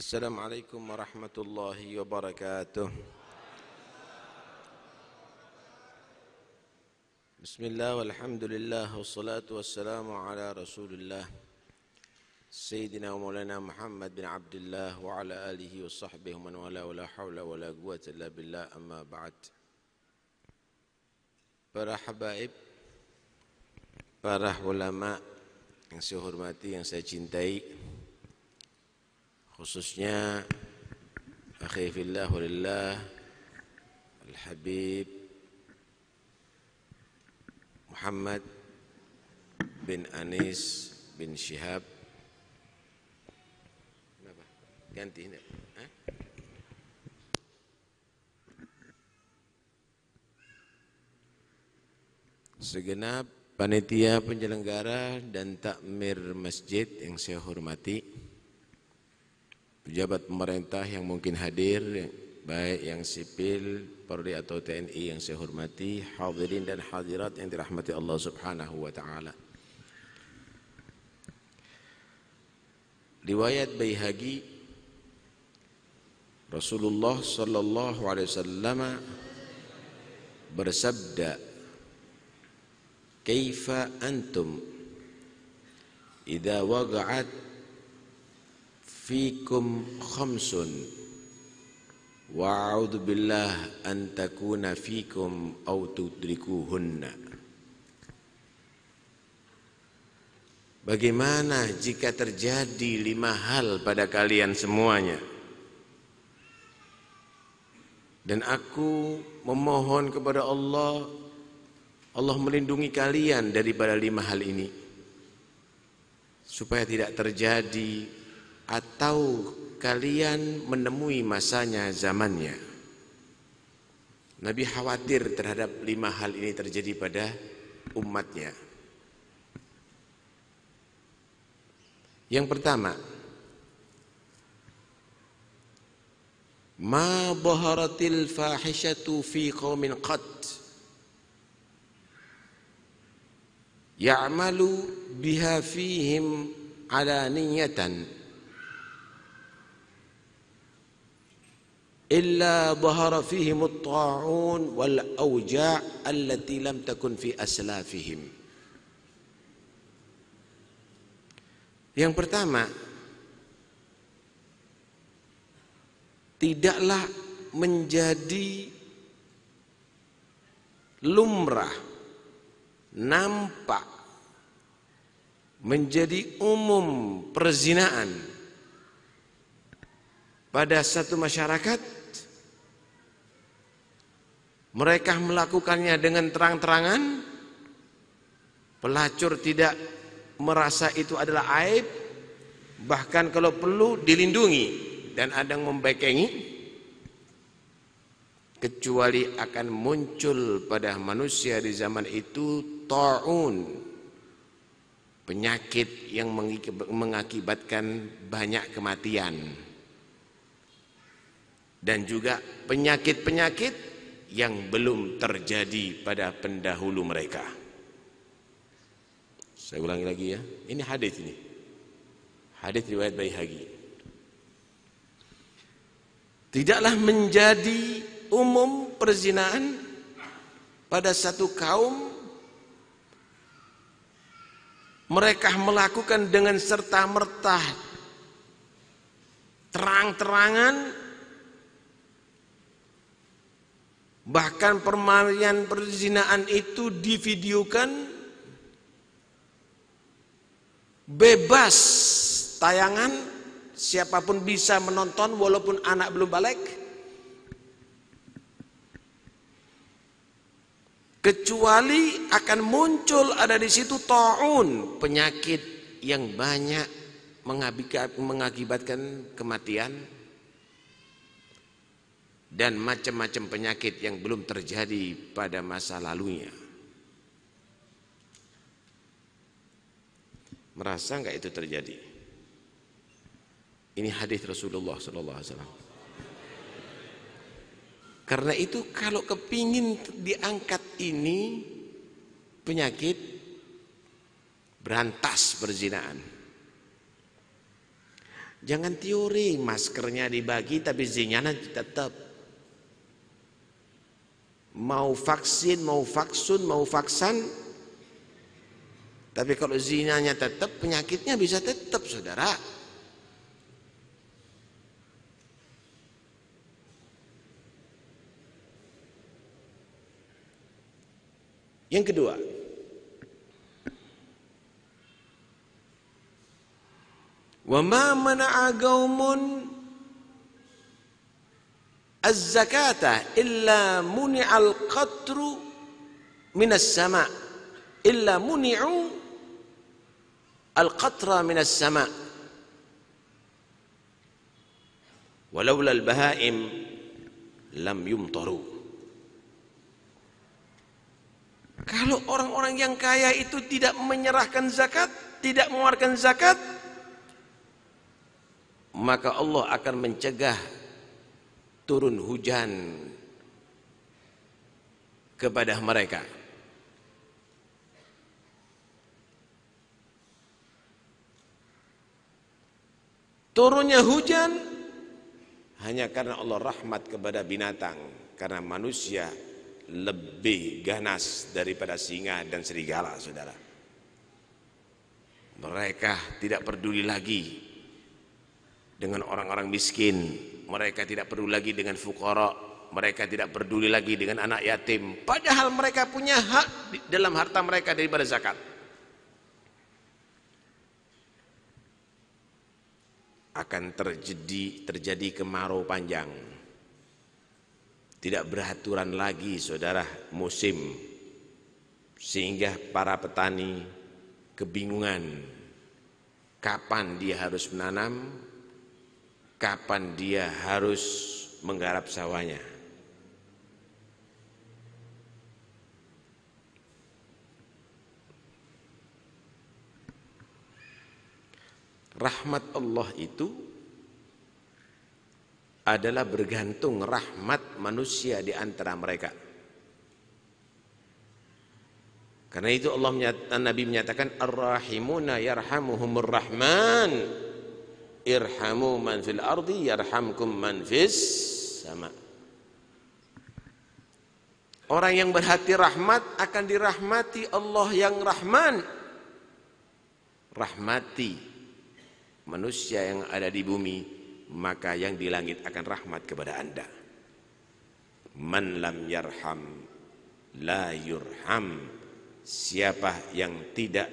السلام عليكم ورحمة الله وبركاته. بسم الله والحمد لله والصلاة والسلام على رسول الله. سيدنا ومولانا محمد بن عبد الله وعلى آله وصحبه ومن والاه ولا حول ولا قوة إلا بالله أما بعد. Para habaib, para ulama yang saya hormati, yang saya cintai, khususnya akhi fillah walillah Al-Habib Muhammad bin Anis bin Syihab Kenapa? Ganti ini. Segenap panitia penyelenggara dan takmir masjid yang saya hormati pejabat pemerintah yang mungkin hadir baik yang sipil, Polri atau TNI yang saya hormati, hadirin dan hadirat yang dirahmati Allah Subhanahu wa taala. Riwayat Baihaqi Rasulullah sallallahu alaihi wasallam bersabda, "Kaifa antum idza waqa'at fikum khamsun. Wa a'udzu billah an takuna fikum aw tudrikuhunna. Bagaimana jika terjadi lima hal pada kalian semuanya? Dan aku memohon kepada Allah Allah melindungi kalian daripada lima hal ini. Supaya tidak terjadi atau kalian menemui masanya zamannya. Nabi khawatir terhadap lima hal ini terjadi pada umatnya. Yang pertama, ma baharatil fahishatu fi qaumin qad ya'malu biha fihim alaniyatan إلا ظهر فيهم الطاعون والأوجاع التي لم تكن في أسلافهم Yang pertama Tidaklah menjadi lumrah Nampak Menjadi umum perzinaan Pada satu masyarakat mereka melakukannya dengan terang-terangan. Pelacur tidak merasa itu adalah aib. Bahkan kalau perlu dilindungi dan ada yang membekengi kecuali akan muncul pada manusia di zaman itu ta'un penyakit yang mengakibatkan banyak kematian. Dan juga penyakit-penyakit yang belum terjadi pada pendahulu mereka. Saya ulangi lagi ya. Ini hadis ini. Hadis riwayat Baihaqi. Tidaklah menjadi umum perzinaan pada satu kaum mereka melakukan dengan serta-merta terang-terangan Bahkan permainan perzinaan itu divideokan bebas tayangan. Siapa pun bisa menonton walaupun anak belum balik. Kecuali akan muncul ada di situ taun penyakit yang banyak mengakibatkan kematian dan macam-macam penyakit yang belum terjadi pada masa lalunya. Merasa enggak itu terjadi? Ini hadis Rasulullah sallallahu alaihi wasallam. Karena itu kalau kepingin diangkat ini penyakit berantas perzinaan. Jangan teori maskernya dibagi tapi zinanya tetap. Mau vaksin, mau vaksun, mau vaksan. Tapi kalau zinanya tetap, penyakitnya bisa tetap saudara. Yang kedua, Wa ma mana agamun az-zakata illa muni'al qatru minas sama. Illa muni'u al-qatra minas sama. Walaula al-bahaim lam yumtaru. Kalau orang-orang yang kaya itu tidak menyerahkan zakat tidak mengeluarkan zakat maka Allah akan mencegah turun hujan kepada mereka. Turunnya hujan hanya karena Allah rahmat kepada binatang, karena manusia lebih ganas daripada singa dan serigala, saudara. Mereka tidak peduli lagi dengan orang-orang miskin. Mereka tidak peduli lagi dengan fukara mereka tidak peduli lagi dengan anak yatim. Padahal mereka punya hak dalam harta mereka daripada zakat. Akan terjadi terjadi kemarau panjang. Tidak beraturan lagi saudara musim. Sehingga para petani kebingungan kapan dia harus menanam kapan dia harus menggarap sawahnya. Rahmat Allah itu adalah bergantung rahmat manusia di antara mereka. Karena itu Allah menyatakan, Nabi menyatakan Ar-Rahimuna yarhamuhumur Rahman irhamu man fil ardi yarhamkum man fis sama Orang yang berhati rahmat akan dirahmati Allah yang Rahman. Rahmati manusia yang ada di bumi, maka yang di langit akan rahmat kepada Anda. Man lam yarham la yurham. Siapa yang tidak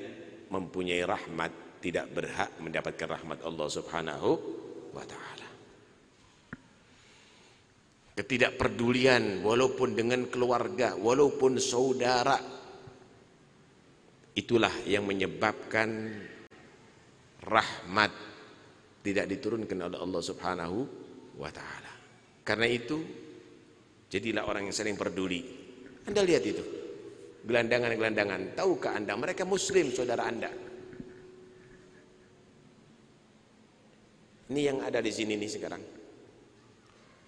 mempunyai rahmat tidak berhak mendapatkan rahmat Allah Subhanahu wa taala. Ketidakpedulian walaupun dengan keluarga, walaupun saudara itulah yang menyebabkan rahmat tidak diturunkan oleh Allah Subhanahu wa taala. Karena itu jadilah orang yang saling peduli. Anda lihat itu. Gelandangan-gelandangan, tahukah Anda mereka muslim saudara Anda? Ini yang ada di sini nih sekarang.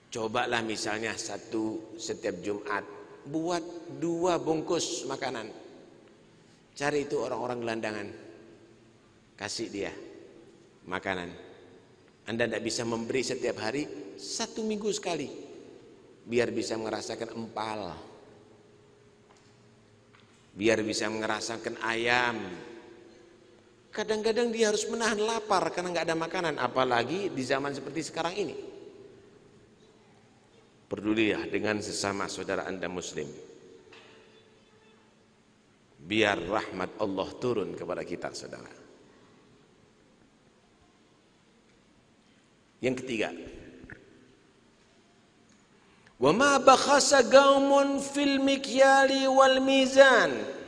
Cobalah misalnya satu setiap Jumat buat dua bungkus makanan. Cari itu orang-orang gelandangan. Kasih dia makanan. Anda tidak bisa memberi setiap hari satu minggu sekali. Biar bisa merasakan empal. Biar bisa merasakan ayam, Kadang-kadang dia harus menahan lapar karena nggak ada makanan, apalagi di zaman seperti sekarang ini. Pedulilah dengan sesama saudara Anda muslim. Biar rahmat Allah turun kepada kita, saudara. Yang ketiga, wa ma bakhasa qaumun fil mikyali wal mizan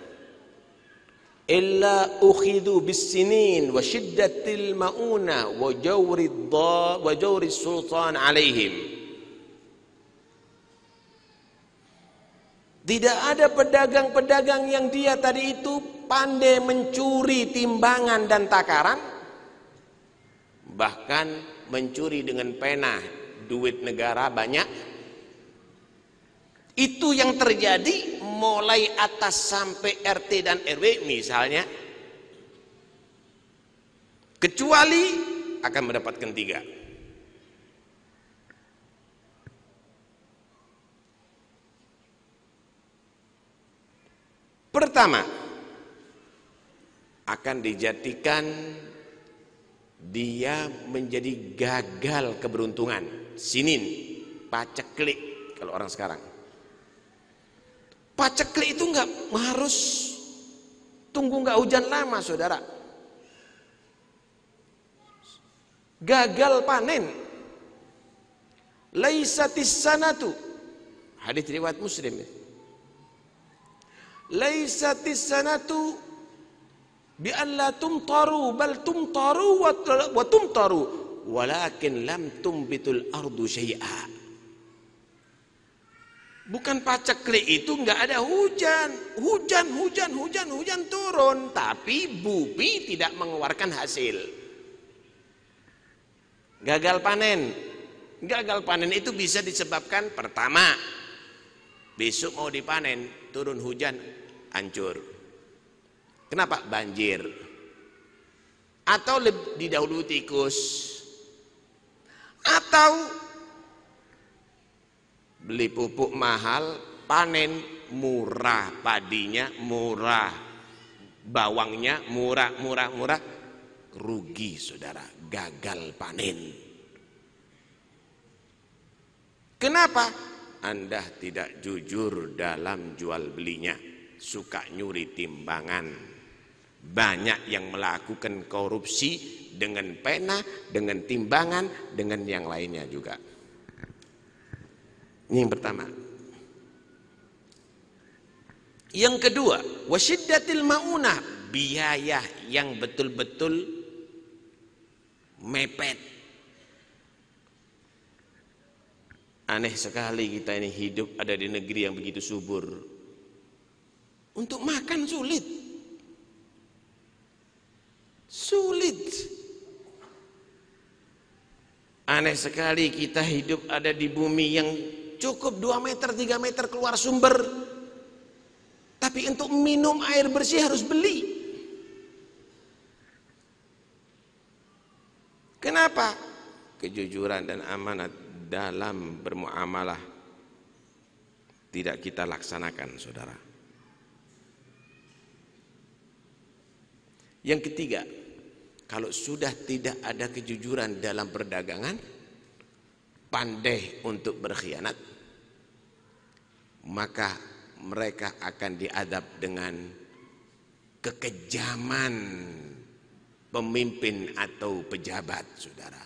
illa ukhidhu bisinin wa shiddatil mauna wa jawri wa jawri sultan alaihim. Tidak ada pedagang-pedagang yang dia tadi itu pandai mencuri timbangan dan takaran bahkan mencuri dengan pena duit negara banyak. Itu yang terjadi mulai atas sampai RT dan RW misalnya kecuali akan mendapatkan tiga. Pertama, akan dijadikan dia menjadi gagal keberuntungan. Sinin, paceklik kalau orang sekarang. Paceklik itu nggak harus tunggu nggak hujan lama, saudara. Gagal panen. Laisatis sanatu. Hadis riwayat Muslim. Laisatis sanatu bi alla tumtaru bal tumtaru wa tumtaru walakin lam tumbitul ardu syai'a Bukan paceklik itu nggak ada hujan, hujan, hujan, hujan, hujan turun, tapi bumi tidak mengeluarkan hasil. Gagal panen, gagal panen itu bisa disebabkan pertama, besok mau dipanen, turun hujan, hancur. Kenapa? Banjir. Atau didahului tikus. Atau beli pupuk mahal panen murah padinya murah bawangnya murah murah murah. Rugi saudara gagal panen. Kenapa? Anda tidak jujur dalam jual belinya. Suka nyuri timbangan. Banyak yang melakukan korupsi dengan pena dengan timbangan dengan yang lainnya juga ini yang pertama. Yang kedua, wasyiddatil maunah, biaya yang betul-betul mepet. Aneh sekali kita ini hidup ada di negeri yang begitu subur. Untuk makan sulit. Sulit. Aneh sekali kita hidup ada di bumi yang Cukup 2 meter, 3 meter keluar sumber. Tapi untuk minum air bersih harus beli. Kenapa? Kejujuran dan amanat dalam bermuamalah tidak kita laksanakan, saudara. Yang ketiga, kalau sudah tidak ada kejujuran dalam perdagangan, pandai untuk berkhianat, maka mereka akan diadab dengan kekejaman pemimpin atau pejabat, saudara.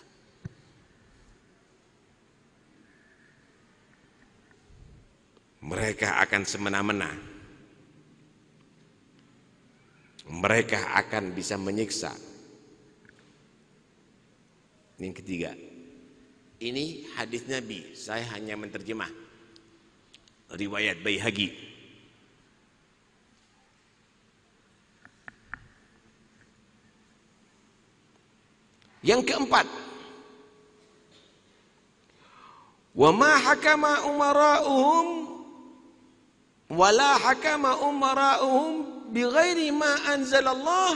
Mereka akan semena-mena. Mereka akan bisa menyiksa. Yang ketiga, ini hadis Nabi, saya hanya menerjemah riwayat Baihaqi. Yang keempat Wa ma hakama umara'uhum wala hakama umara'uhum bighairi ma anzalallah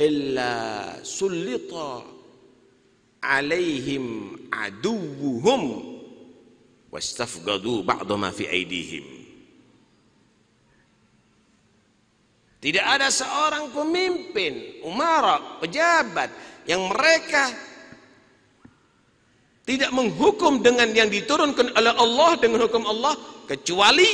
illa sullita alaihim aduwuhum wastafgadu ba'da ma fi aidihim Tidak ada seorang pemimpin, umara, pejabat yang mereka tidak menghukum dengan yang diturunkan oleh Allah dengan hukum Allah kecuali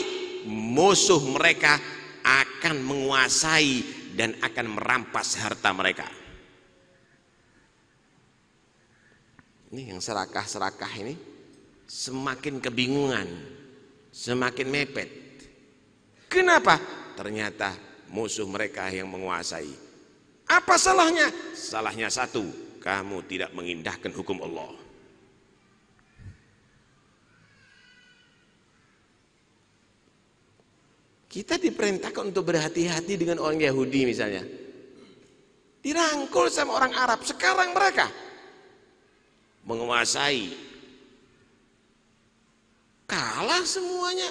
musuh mereka akan menguasai dan akan merampas harta mereka. Ini yang serakah-serakah ini semakin kebingungan, semakin mepet. Kenapa? Ternyata musuh mereka yang menguasai. Apa salahnya? Salahnya satu, kamu tidak mengindahkan hukum Allah. Kita diperintahkan untuk berhati-hati dengan orang Yahudi misalnya. Dirangkul sama orang Arab. Sekarang mereka menguasai. Kalah semuanya.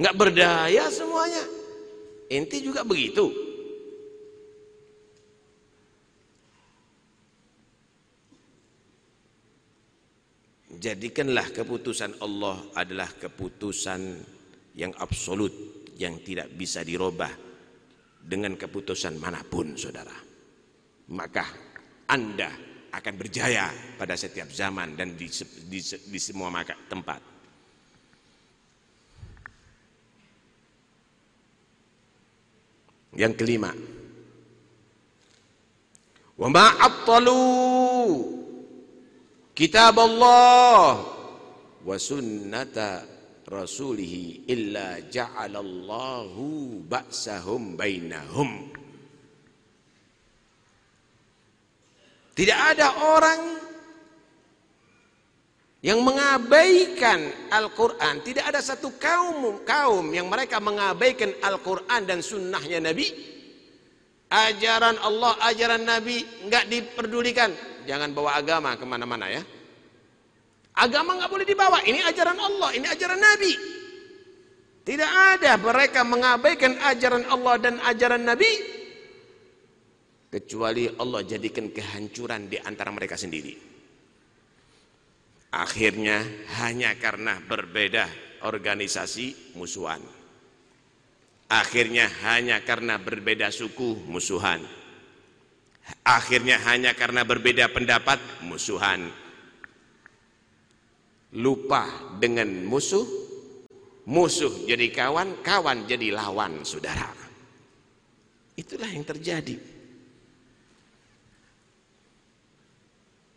Nggak berdaya semuanya. Inti juga begitu. Jadikanlah keputusan Allah adalah keputusan yang absolut yang tidak bisa dirubah dengan keputusan mana pun saudara. Maka anda akan berjaya pada setiap zaman dan di, di, di semua tempat. Yang kelima. Wa kitab Allah wa sunnata rasulihi illa ja'alallahu ba'sahum bainahum tidak ada orang yang mengabaikan Al-Quran tidak ada satu kaum kaum yang mereka mengabaikan Al-Quran dan sunnahnya Nabi ajaran Allah ajaran Nabi nggak diperdulikan jangan bawa agama ke mana-mana ya. Agama nggak boleh dibawa. Ini ajaran Allah, ini ajaran Nabi. Tidak ada mereka mengabaikan ajaran Allah dan ajaran Nabi kecuali Allah jadikan kehancuran di antara mereka sendiri. Akhirnya hanya karena berbeda organisasi musuhan. Akhirnya hanya karena berbeda suku musuhan Akhirnya hanya karena berbeda pendapat musuhan. Lupa dengan musuh, musuh jadi kawan, kawan jadi lawan saudara. Itulah yang terjadi.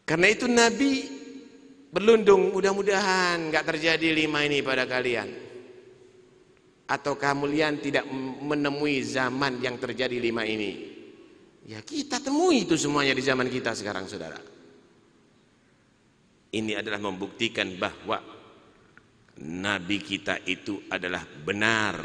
Karena itu Nabi berlundung mudah-mudahan nggak terjadi lima ini pada kalian. Atau kalian tidak menemui zaman yang terjadi lima ini. Ya kita temui itu semuanya di zaman kita sekarang saudara. Ini adalah membuktikan bahwa Nabi kita itu adalah benar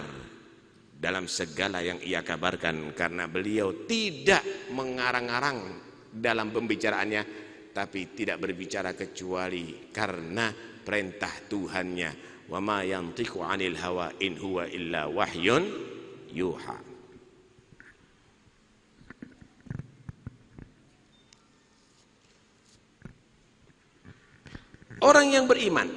dalam segala yang ia kabarkan karena beliau tidak mengarang-arang dalam pembicaraannya tapi tidak berbicara kecuali karena perintah Tuhannya. Wa ma yantiqu 'anil hawa in huwa illa wahyun yuha. Orang yang beriman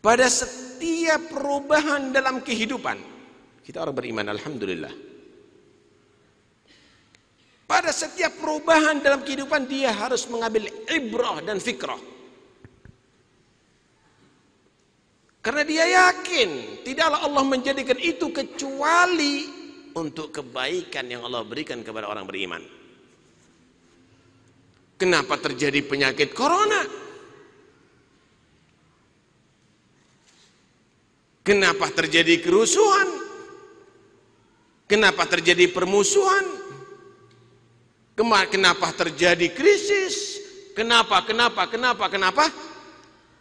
pada setiap perubahan dalam kehidupan kita orang beriman alhamdulillah pada setiap perubahan dalam kehidupan dia harus mengambil ibrah dan fikrah karena dia yakin tidaklah Allah menjadikan itu kecuali untuk kebaikan yang Allah berikan kepada orang beriman Kenapa terjadi penyakit corona? Kenapa terjadi kerusuhan? Kenapa terjadi permusuhan? Kenapa terjadi krisis? Kenapa, kenapa, kenapa, kenapa?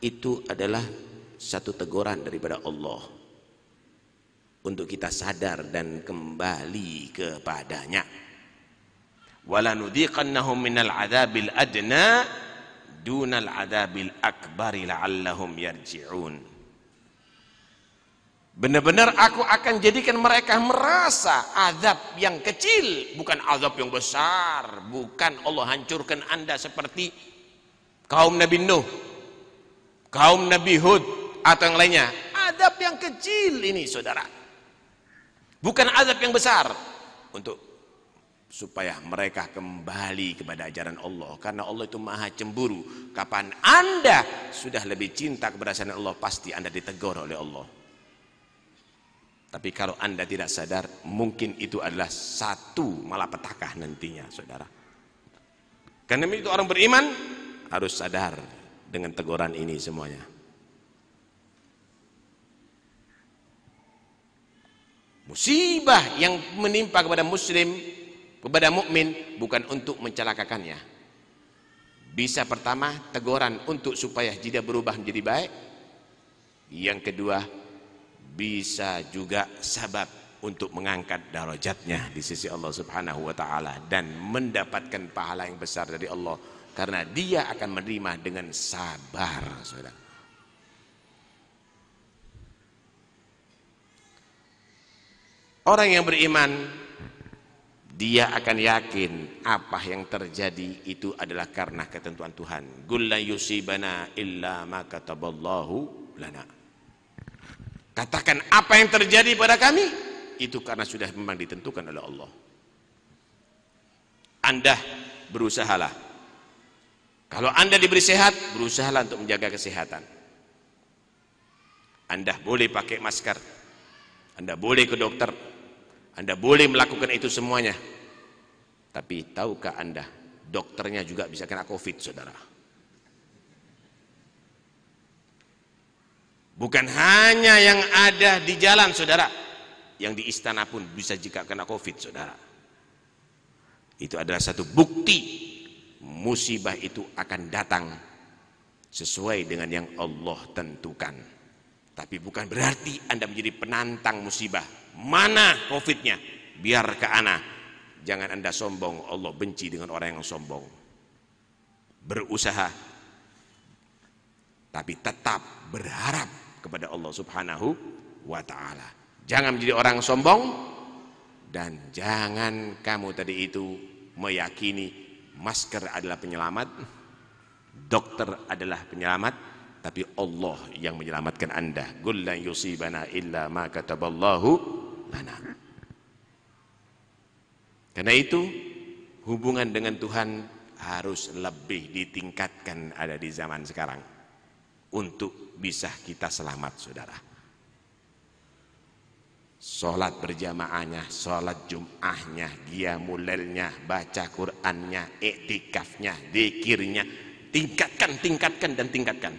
Itu adalah satu teguran daripada Allah untuk kita sadar dan kembali kepadanya wala nudhiqannahum minal adzabil adna dunal adzabil akbari la'allahum yarji'un benar-benar aku akan jadikan mereka merasa azab yang kecil bukan azab yang besar. Bukan Allah hancurkan anda seperti kaum Nabi Nuh kaum Nabi Hud atau yang lainnya. Azab yang kecil ini saudara. Bukan azab yang besar. Untuk supaya mereka kembali kepada ajaran Allah. Karena Allah itu maha cemburu. Kapan anda sudah lebih cinta kepada Allah pasti anda ditegur oleh Allah tapi kalau anda tidak sadar mungkin itu adalah satu malapetaka nantinya saudara karena itu orang beriman harus sadar dengan teguran ini semuanya musibah yang menimpa kepada muslim kepada mukmin bukan untuk mencelakakannya. Bisa pertama teguran untuk supaya dia berubah menjadi baik. Yang kedua bisa juga sabab untuk mengangkat darajatnya di sisi Allah Subhanahu wa taala dan mendapatkan pahala yang besar dari Allah karena dia akan menerima dengan sabar, Saudara. Orang yang beriman dia akan yakin apa yang terjadi itu adalah karena ketentuan Tuhan. Gulla yusibana illa ma kataballahu lana. Katakan apa yang terjadi pada kami itu karena sudah memang ditentukan oleh Allah. Anda berusahalah. Kalau Anda diberi sehat, berusahalah untuk menjaga kesehatan. Anda boleh pakai masker. Anda boleh ke dokter. Anda boleh melakukan itu semuanya. Tapi tahukah Anda, dokternya juga bisa kena COVID, saudara. Bukan hanya yang ada di jalan, saudara. Yang di istana pun bisa jika kena COVID, saudara. Itu adalah satu bukti musibah itu akan datang sesuai dengan yang Allah tentukan. Tapi bukan berarti Anda menjadi penantang musibah. Mana COVID-nya? Biar ke ana. Jangan Anda sombong. Allah benci dengan orang yang sombong. Berusaha. Tapi tetap berharap kepada Allah subhanahu wa ta'ala. Jangan menjadi orang sombong. Dan jangan kamu tadi itu meyakini masker adalah penyelamat. Dokter adalah penyelamat tapi Allah yang menyelamatkan anda yusibana illa ma kataballahu karena itu hubungan dengan Tuhan harus lebih ditingkatkan ada di zaman sekarang untuk bisa kita selamat saudara Sholat berjamaahnya, sholat jum'ahnya, dia mulelnya, baca Qur'annya, iktikafnya, dikirnya, tingkatkan, tingkatkan dan tingkatkan.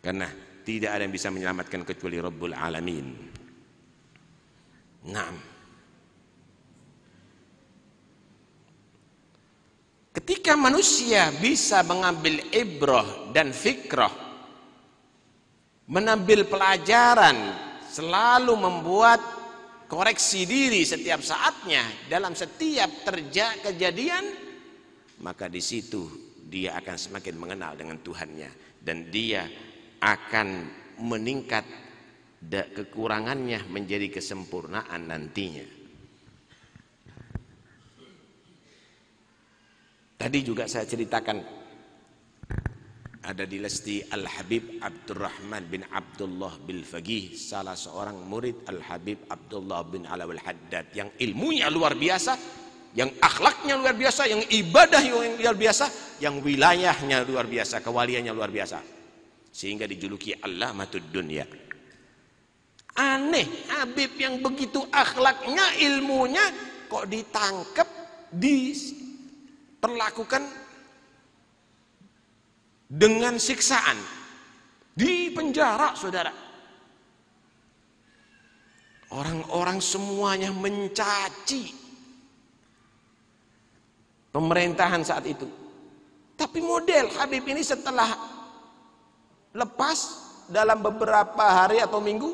Karena tidak ada yang bisa menyelamatkan kecuali Rabbul Alamin. Naam. Ketika manusia bisa mengambil ibrah dan fikrah, menambil pelajaran, selalu membuat koreksi diri setiap saatnya dalam setiap terjadi kejadian, maka di situ dia akan semakin mengenal dengan Tuhannya dan dia akan meningkat kekurangannya menjadi kesempurnaan nantinya. Tadi juga saya ceritakan ada di Lesti Al-Habib Abdurrahman bin Abdullah bin Fagih salah seorang murid Al-Habib Abdullah bin Alawal Haddad yang ilmunya luar biasa yang akhlaknya luar biasa yang ibadah yang luar biasa yang wilayahnya luar biasa kewaliannya luar biasa sehingga dijuluki Allamatud Dunya. Aneh, Habib yang begitu akhlaknya, ilmunya kok ditangkap, diperlakukan dengan siksaan. Di penjara, saudara. Orang-orang semuanya mencaci pemerintahan saat itu. Tapi model Habib ini setelah lepas dalam beberapa hari atau minggu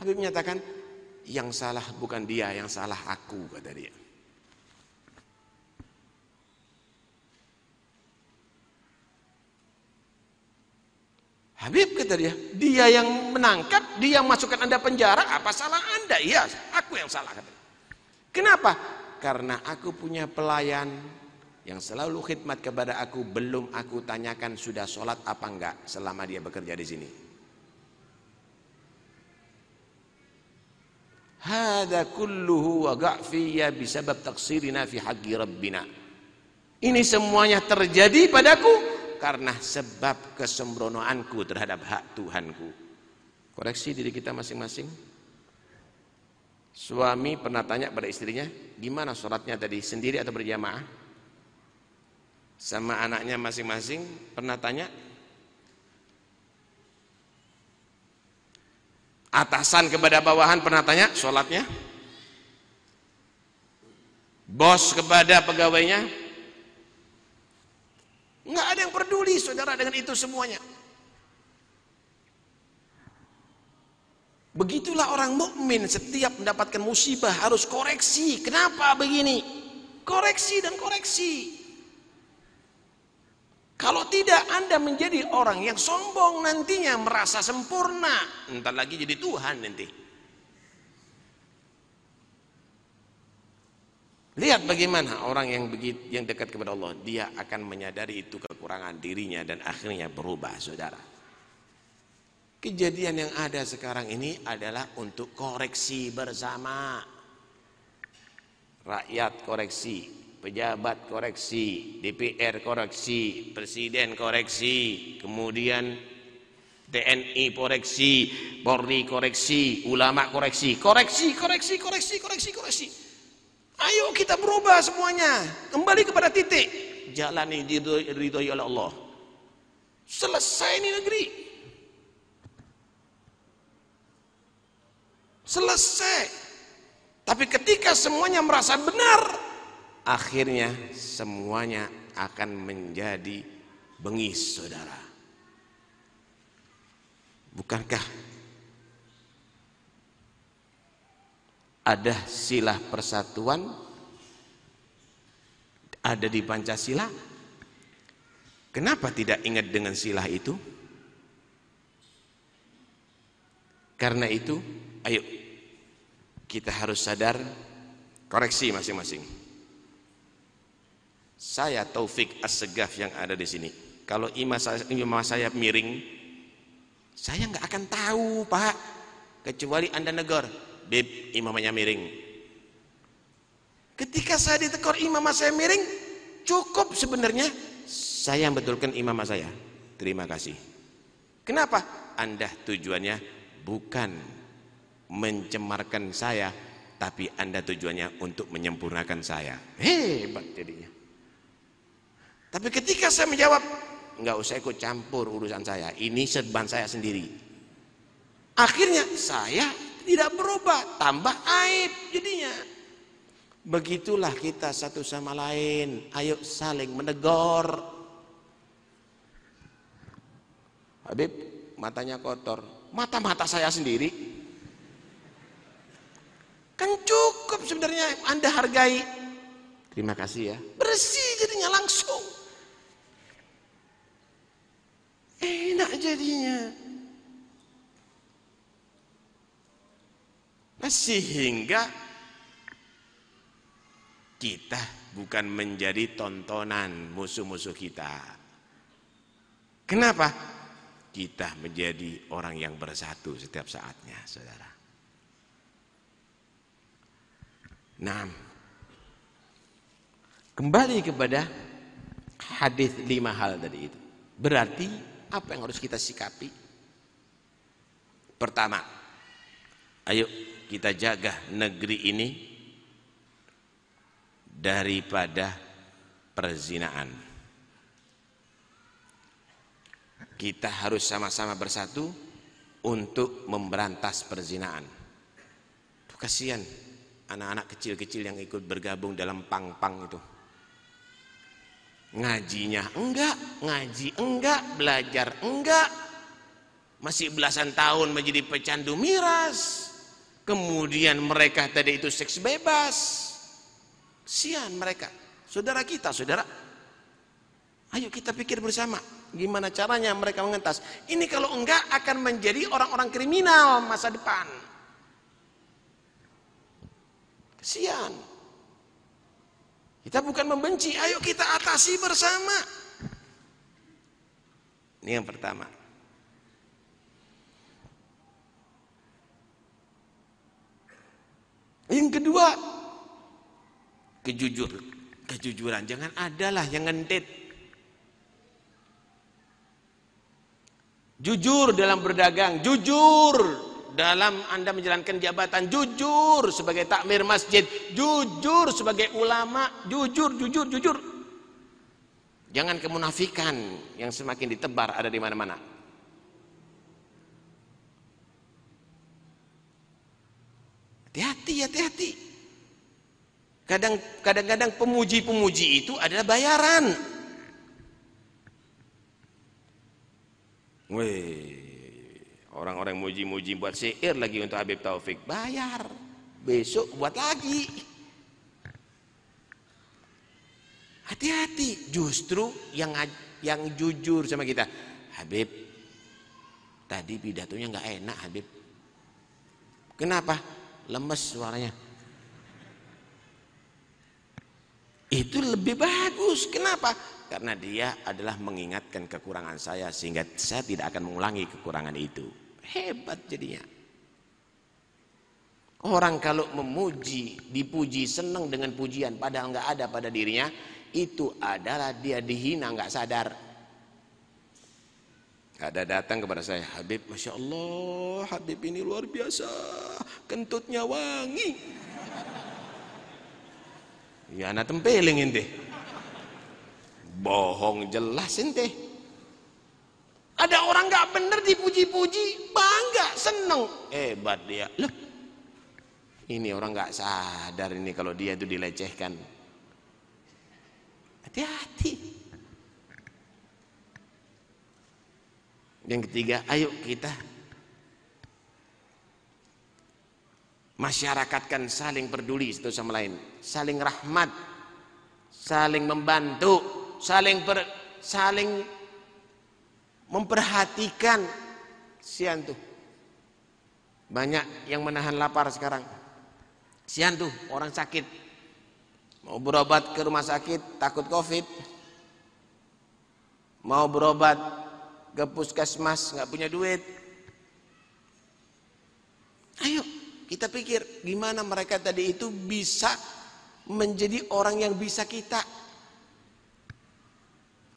Habib menyatakan yang salah bukan dia yang salah aku kata dia Habib kata dia dia yang menangkap dia yang masukkan anda penjara apa salah anda iya aku yang salah kata kenapa karena aku punya pelayan yang selalu khidmat kepada aku belum aku tanyakan sudah sholat apa enggak selama dia bekerja di sini. Hada kulluhu wa ga'fiyya bisabab taksirina fi haqqi rabbina. Ini semuanya terjadi padaku karena sebab kesembronoanku terhadap hak Tuhanku. Koreksi diri kita masing-masing. Suami pernah tanya pada istrinya, gimana sholatnya tadi, sendiri atau berjamaah? sama anaknya masing-masing pernah tanya atasan kepada bawahan pernah tanya sholatnya bos kepada pegawainya nggak ada yang peduli saudara dengan itu semuanya begitulah orang mukmin setiap mendapatkan musibah harus koreksi kenapa begini koreksi dan koreksi kalau tidak Anda menjadi orang yang sombong nantinya merasa sempurna. Entar lagi jadi Tuhan nanti. Lihat bagaimana orang yang begitu yang dekat kepada Allah, dia akan menyadari itu kekurangan dirinya dan akhirnya berubah, Saudara. Kejadian yang ada sekarang ini adalah untuk koreksi bersama. Rakyat koreksi, pejabat koreksi, DPR koreksi, presiden koreksi, kemudian TNI koreksi, Polri koreksi, ulama koreksi, koreksi, koreksi, koreksi, koreksi, koreksi. Ayo kita berubah semuanya. Kembali kepada titik. Jalan ini diridhoi oleh Allah. Selesai ini negeri. Selesai. Tapi ketika semuanya merasa benar, akhirnya semuanya akan menjadi bengis, saudara. Bukankah ada silah persatuan? Ada di Pancasila? Kenapa tidak ingat dengan silah itu? Karena itu ayo kita harus sadar. Koreksi masing-masing. Saya Taufik As-Segaf yang ada di sini. Kalau imam saya, miring saya nggak akan tahu pak. Kecuali anda negor Bib, imamnya miring. Ketika saya ditegur imam saya miring, cukup sebenarnya saya betulkan imam saya. Terima kasih. Kenapa? Anda tujuannya bukan mencemarkan saya, tapi Anda tujuannya untuk menyempurnakan saya. Hebat jadinya. Tapi ketika saya menjawab, nggak usah ikut campur urusan saya. Ini serban saya sendiri. Akhirnya saya tidak berubah, tambah aib jadinya. Begitulah kita satu sama lain. Ayo saling menegur. Habib, matanya kotor. Mata-mata saya sendiri. Kan cukup sebenarnya Anda hargai. Terima kasih ya. Bersih jadinya langsung. Enak jadinya. Nah, sehingga kita bukan menjadi tontonan musuh-musuh kita. Kenapa? Kita menjadi orang yang bersatu setiap saatnya, saudara. Nah, kembali kepada hadis lima hal tadi itu. Berarti apa yang harus kita sikapi? Pertama, ayo kita jaga negeri ini daripada perzinaan. Kita harus sama-sama bersatu untuk memberantas perzinaan. Kasihan anak-anak kecil-kecil yang ikut bergabung dalam pang-pang itu. Ngajinya enggak, ngaji enggak, belajar enggak. Masih belasan tahun menjadi pecandu miras Kemudian mereka tadi itu seks bebas. Sian mereka. Saudara kita, saudara. Ayo kita pikir bersama. Gimana caranya mereka mengentas. Ini kalau enggak akan menjadi orang-orang kriminal masa depan. Kesian. Kita bukan membenci, ayo kita atasi bersama. Ini yang pertama. Yang kedua, kejujur, kejujuran. Jangan adalah yang ngentit. Jujur dalam berdagang, jujur dalam Anda menjalankan jabatan, jujur sebagai takmir masjid, jujur sebagai ulama, jujur, jujur, jujur. Jangan kemunafikan yang semakin ditebar ada di mana-mana. Hati-hati, hati-hati. Kadang kadang pemuji-pemuji itu adalah bayaran. Wih, orang-orang muji-muji buat syair lagi untuk Habib Taufik, bayar. Besok buat lagi. Hati-hati, justru yang yang jujur sama kita. Habib, tadi pidatonya nggak enak Habib. Kenapa? Lemes suaranya Itu lebih bagus. Kenapa? Karena dia adalah mengingatkan kekurangan saya sehingga saya tidak akan mengulangi kekurangan itu. Hebat jadinya. Orang kalau memuji, dipuji, senang dengan pujian padahal nggak ada pada dirinya, itu adalah dia dihina nggak sadar. Ada datang kepada saya, Habib, masya Allah, Habib ini luar biasa, kentutnya wangi. Ya anak tempeling ini bohong jelas ente. Ada orang nggak bener dipuji-puji bangga seneng. Hebat dia. Loh ini orang nggak sadar ini kalau dia itu dilecehkan. Hati-hati yang ketiga ayo kita masyarakatkan saling peduli satu sama lain. Saling rahmat saling membantu saling ber, saling memperhatikan. Sian tuh. Banyak yang menahan lapar sekarang. Sian tuh orang sakit. Mau berobat ke rumah sakit takut covid. Mau berobat ke puskesmas nggak punya duit ayo kita pikir gimana mereka tadi itu bisa menjadi orang yang bisa kita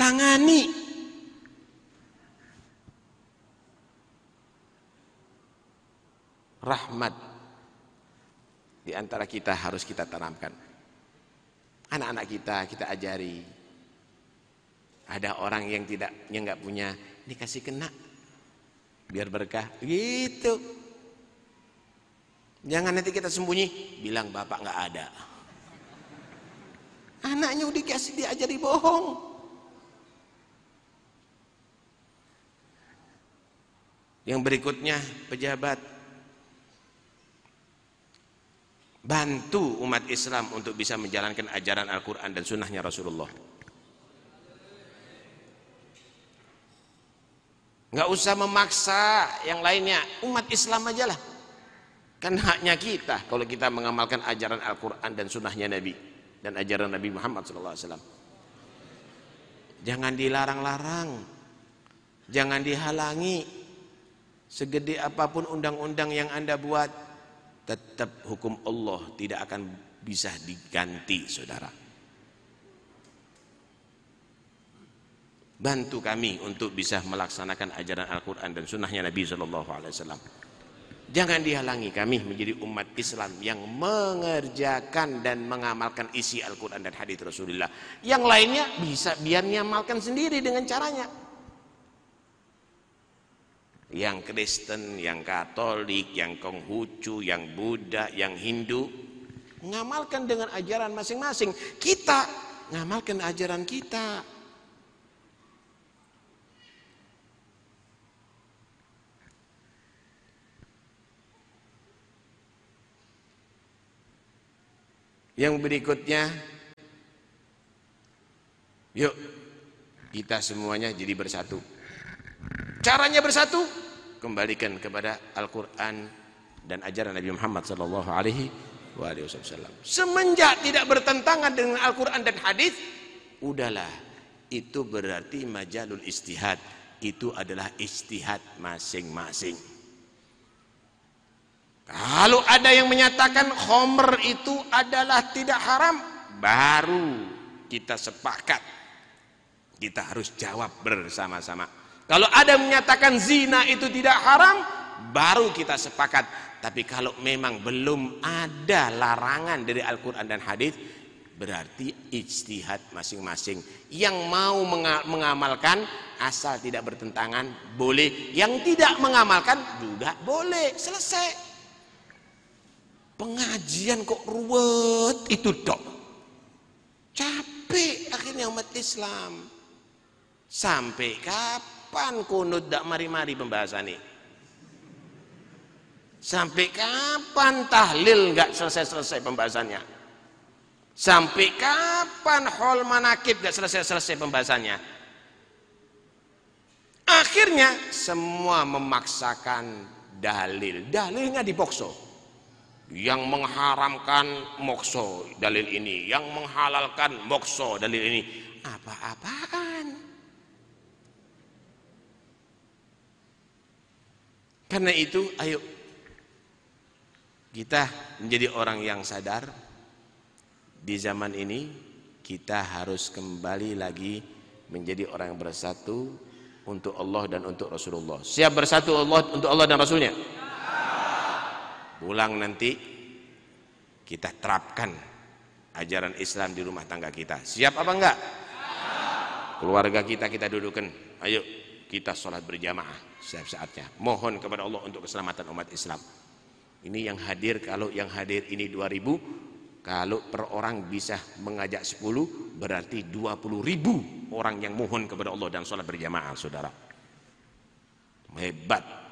Tangani. Rahmat di antara kita harus kita tanamkan. Anak-anak kita kita ajari. Ada orang yang tidak yang nggak punya, dikasih kena biar berkah. Gitu. Jangan nanti kita sembunyi, bilang bapak nggak ada. Anaknya udah dikasih diajari bohong. Yang berikutnya pejabat bantu umat Islam untuk bisa menjalankan ajaran Al-Quran dan sunnahnya Rasulullah. Nggak usah memaksa yang lainnya, umat Islam aja lah. Kan haknya kita kalau kita mengamalkan ajaran Al-Quran dan sunnahnya Nabi dan ajaran Nabi Muhammad SAW. Jangan dilarang-larang, jangan dihalangi, Segede apa pun undang-undang yang Anda buat, tetap hukum Allah tidak akan bisa diganti, saudara. Bantu kami untuk bisa melaksanakan ajaran Al-Quran dan sunnahnya Nabi Shallallahu Alaihi Wasallam. Jangan dihalangi kami menjadi umat Islam yang mengerjakan dan mengamalkan isi Al-Quran dan hadis Rasulullah. Yang lainnya bisa biar mengamalkan sendiri dengan caranya yang Kristen, yang Katolik, yang Konghucu, yang Buddha, yang Hindu ngamalkan dengan ajaran masing-masing. Kita ngamalkan ajaran kita. Yang berikutnya Yuk kita semuanya jadi bersatu Caranya bersatu kembalikan kepada Al-Quran dan ajaran Nabi Muhammad Sallallahu Alaihi Wasallam. Semenjak tidak bertentangan dengan Al-Quran dan hadis, udahlah itu berarti majalul istihad. Itu adalah istihad masing-masing. Kalau ada yang menyatakan khomer itu adalah tidak haram, baru kita sepakat. Kita harus jawab bersama-sama. Kalau ada menyatakan zina itu tidak haram, baru kita sepakat. Tapi kalau memang belum ada larangan dari Al-Quran dan hadis, berarti ijtihad masing-masing. Yang mau mengamalkan asal tidak bertentangan boleh, yang tidak mengamalkan juga boleh. Selesai. Pengajian kok ruwet itu dok. Capek akhirnya umat Islam. Sampai kapan? Kunut dak mari-mari pembahasan ini? Sampai kapan tahlil nggak selesai-selesai pembahasannya? Sampai kapan hol manakib nggak selesai-selesai pembahasannya? Akhirnya semua memaksakan dalil. Dalilnya dipokso. Yang mengharamkan mokso dalil ini, yang menghalalkan mokso dalil ini. Apa-apaan? Karena itu, ayo kita menjadi orang yang sadar di zaman ini kita harus kembali lagi menjadi orang yang bersatu untuk Allah dan untuk Rasulullah. Siap bersatu Allah untuk Allah dan Rasulnya? Pulang nanti kita terapkan ajaran Islam di rumah tangga kita. Siap apa enggak? Keluarga kita kita dudukkan ayo kita sholat berjamaah setiap saatnya mohon kepada Allah untuk keselamatan umat Islam. Ini yang hadir kalau yang hadir ini 2000 kalau per orang bisa mengajak 10 berarti 20 ribu orang yang mohon kepada Allah dan sholat berjamaah saudara. Hebat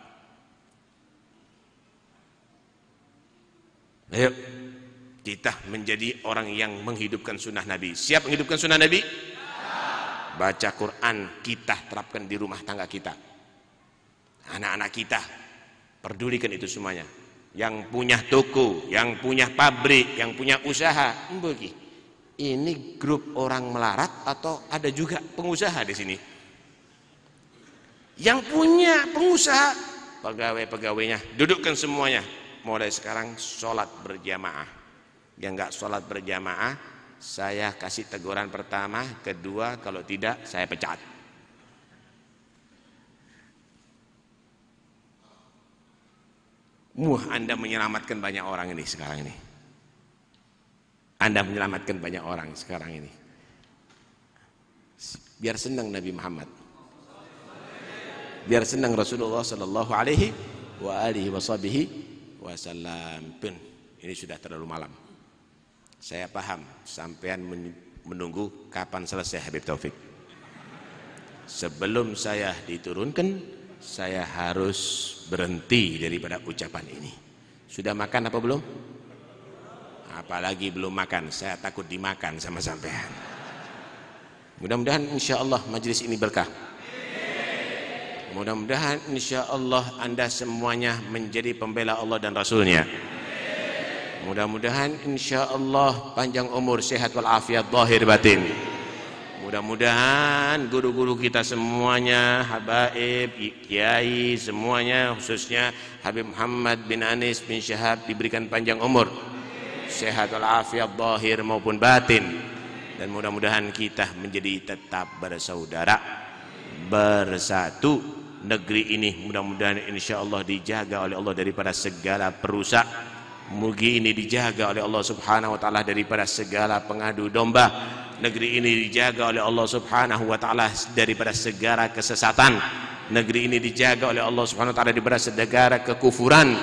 Ayo kita menjadi orang yang menghidupkan sunnah Nabi. Siap menghidupkan sunnah Nabi? Baca Quran kita terapkan di rumah tangga kita. Anak-anak kita perdulikan itu semuanya. Yang punya toko, yang punya pabrik, yang punya usaha, bagi. Ini grup orang melarat atau ada juga pengusaha di sini? Yang punya pengusaha, pegawai-pegawainya, dudukkan semuanya, mulai sekarang sholat berjamaah yang nggak sholat berjamaah saya kasih teguran pertama kedua kalau tidak saya pecat Muh, Anda menyelamatkan banyak orang ini sekarang ini. Anda menyelamatkan banyak orang sekarang ini. Biar senang Nabi Muhammad. Biar senang Rasulullah sallallahu alaihi wa alihi wasallam pun ini sudah terlalu malam. Saya paham sampean menunggu kapan selesai Habib Taufik. Sebelum saya diturunkan saya harus berhenti daripada ucapan ini. Sudah makan apa belum? Apalagi belum makan saya takut dimakan sama sampean. Mudah-mudahan insya Allah majlis ini berkah Mudah-mudahan insya Allah anda semuanya menjadi pembela Allah dan Rasulnya. Mudah-mudahan insya Allah panjang umur, sehat walafiat, zahir batin. Mudah-mudahan guru-guru kita semuanya, habaib, kiai, semuanya khususnya Habib Muhammad bin Anis bin Syahab diberikan panjang umur, sehat walafiat, zahir maupun batin. Dan mudah-mudahan kita menjadi tetap bersaudara, bersatu negeri ini mudah-mudahan insya Allah dijaga oleh Allah daripada segala perusak. Mugi ini dijaga oleh Allah subhanahu wa ta'ala daripada segala pengadu domba. Negeri ini dijaga oleh Allah subhanahu wa ta'ala daripada segala kesesatan. Negeri ini dijaga oleh Allah subhanahu wa ta'ala daripada segala kekufuran.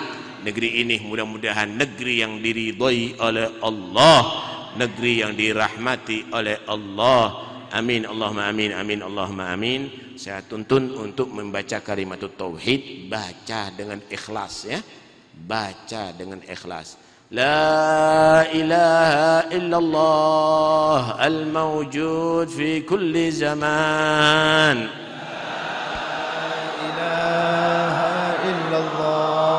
Negeri ini mudah-mudahan negeri yang diridhoi oleh Allah negeri yang dirahmati oleh Allah. Amin. Allahumma amin amin. Allahumma amin. Saya tuntun untuk membaca kalimat tauhid baca dengan ikhlas ya. Baca dengan ikhlas. La ilaha illallah al-mawjud fi kulli zaman. La ilaha illallah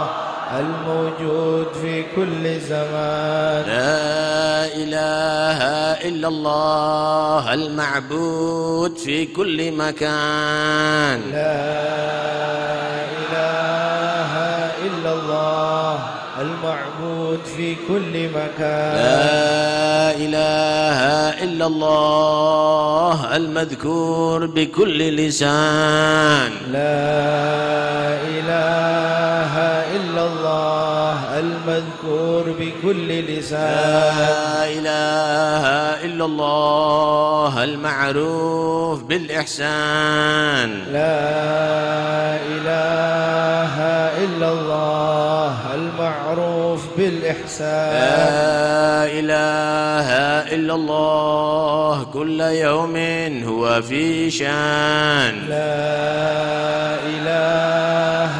al-mawjud fi kulli zaman. La إله إلا الله المعبود في كل مكان. لا إله إلا الله المعبود في كل مكان. لا إله إلا الله المذكور بكل لسان. لا إله بكل لسان. لا إله إلا الله المعروف بالإحسان. لا إله إلا الله المعروف بالإحسان. لا إله إلا الله كل يوم هو في شان. لا إله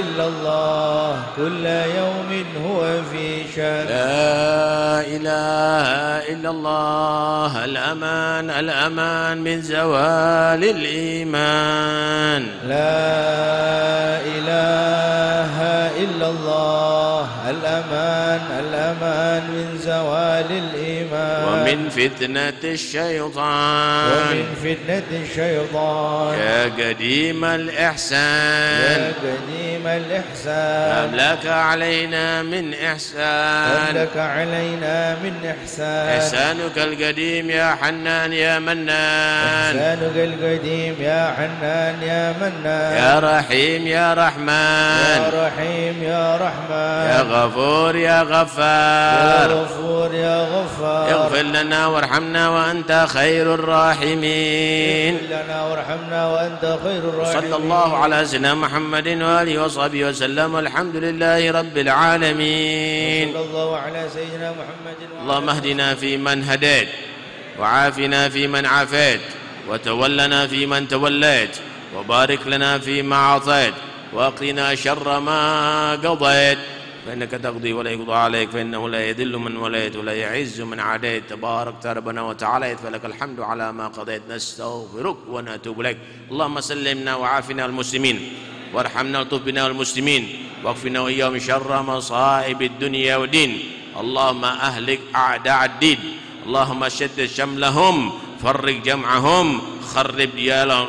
إلا الله كل يوم هو في لا إله إلا الله الأمان الأمان من زوال الإيمان. لا إله إلا الله الأمان الأمان من زوال الإيمان. ومن فتنة الشيطان. ومن فتنة الشيطان. يا قديم يا الإحسان قديم الإحسان. أملك علينا من إحسان؟ لك علينا من إحسان. إحسانك القديم يا حنان يا منان. إحسانك القديم يا حنان يا منان. يا رحيم يا يا رحمن رحيم يا رحمن. يا غفور يا يا غفار غفور يا غفار. اغفر لنا وارحمنا وأنت خير الراحمين. اغفر لنا وارحمنا وأنت خير الراحمين. صلى الله على سيدنا محمد وآله وصحبه وسلم والحمد لله رب العالمين. صلى الله على سيدنا محمد اللهم اهدنا فيمن هديت وعافنا فيمن عافيت وتولنا فيمن توليت وبارك لنا فيما أعطيت وقنا شر ما قضيت. فإنك تقضي ولا يقضى عليك فإنه لا يذل من وليت ولا يعز من عاديت. تبارك ربنا وتعاليت فلك الحمد على ما قضيت. نستغفرك ونتوب إليك. اللهم سلمنا وعافنا المسلمين. وارحمنا والطف بنا والمسلمين واكفنا وإياهم شر مصائب الدنيا والدين. اللهم أهلك أعداء الدين. اللهم شدد شملهم فرق جمعهم خرب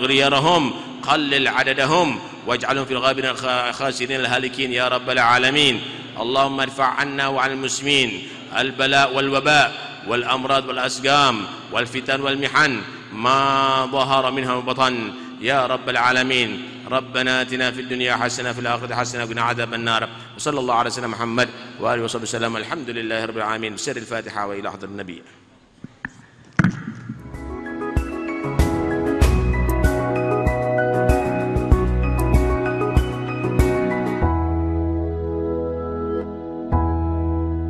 غيرهم قلل عددهم واجعلهم في الغابرين الخاسرين الهالكين يا رب العالمين. اللهم ارفع عنا وعن المسلمين البلاء والوباء والأمراض والأسقام والفتن والمحن. ما ظهر منها وبطن يا رب العالمين. ربنا آتنا في الدنيا حسنة في الآخرة حسنة وقنا عذاب النار. وصلى الله على سيدنا محمد وآله وصحبه وسلم. الحمد لله رب العالمين. سر الفاتحة وإلى حضر النبي.